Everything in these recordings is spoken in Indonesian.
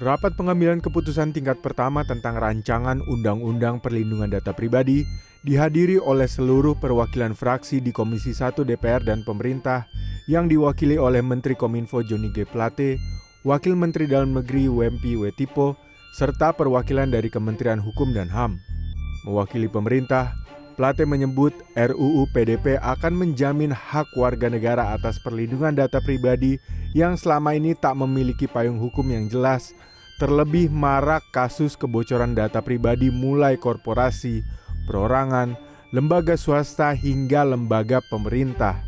Rapat pengambilan keputusan tingkat pertama tentang rancangan Undang-Undang Perlindungan Data Pribadi dihadiri oleh seluruh perwakilan fraksi di Komisi 1 DPR dan pemerintah yang diwakili oleh Menteri Kominfo Joni G. Plate, Wakil Menteri Dalam Negeri Wempi Wetipo, serta perwakilan dari Kementerian Hukum dan HAM. Mewakili pemerintah, Plate menyebut RUU PDP akan menjamin hak warga negara atas perlindungan data pribadi yang selama ini tak memiliki payung hukum yang jelas, terlebih marak kasus kebocoran data pribadi mulai korporasi, perorangan, lembaga swasta hingga lembaga pemerintah.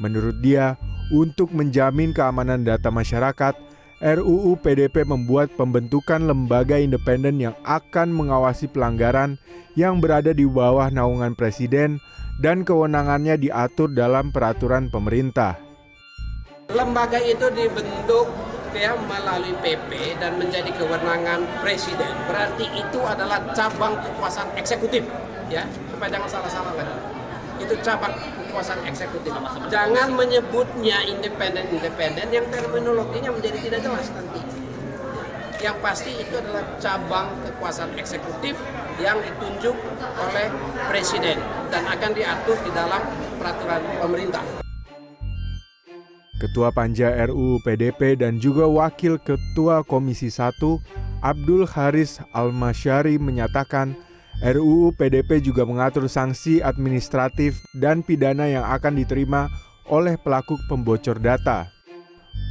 Menurut dia, untuk menjamin keamanan data masyarakat, RUU PDP membuat pembentukan lembaga independen yang akan mengawasi pelanggaran yang berada di bawah naungan presiden dan kewenangannya diatur dalam peraturan pemerintah. Lembaga itu dibentuk ya melalui PP dan menjadi kewenangan presiden. Berarti itu adalah cabang kekuasaan eksekutif ya, supaya jangan salah-salah lagi itu cabang kekuasaan eksekutif. Jangan menyebutnya independen-independen yang terminologinya menjadi tidak jelas nanti. Yang pasti itu adalah cabang kekuasaan eksekutif yang ditunjuk oleh presiden dan akan diatur di dalam peraturan pemerintah. Ketua Panja RUU PDP dan juga Wakil Ketua Komisi 1 Abdul Haris Almasyari menyatakan RUU PDP juga mengatur sanksi administratif dan pidana yang akan diterima oleh pelaku pembocor data.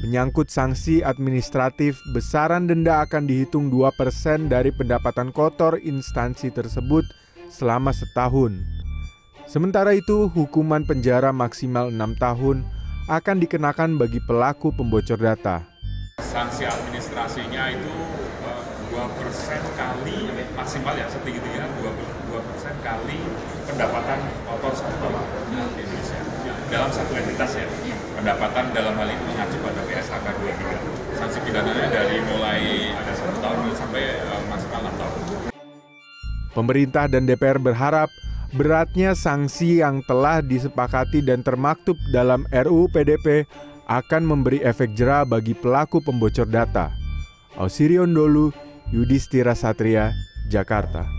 Menyangkut sanksi administratif, besaran denda akan dihitung 2% dari pendapatan kotor instansi tersebut selama setahun. Sementara itu, hukuman penjara maksimal 6 tahun akan dikenakan bagi pelaku pembocor data. Sanksi administrasinya itu persen kali maksimal ya setinggi tingginya dua persen kali pendapatan kotor satu di Indonesia. Dalam satu entitas ya pendapatan dalam hal ini mengacu pada PSHK 23 sanksi pidananya dari mulai ada satu tahun sampai uh, maksimal enam tahun. Pemerintah dan DPR berharap beratnya sanksi yang telah disepakati dan termaktub dalam RUU PDP akan memberi efek jerah bagi pelaku pembocor data. Ausirion Dolu, Yudhistira Satria, Jakarta.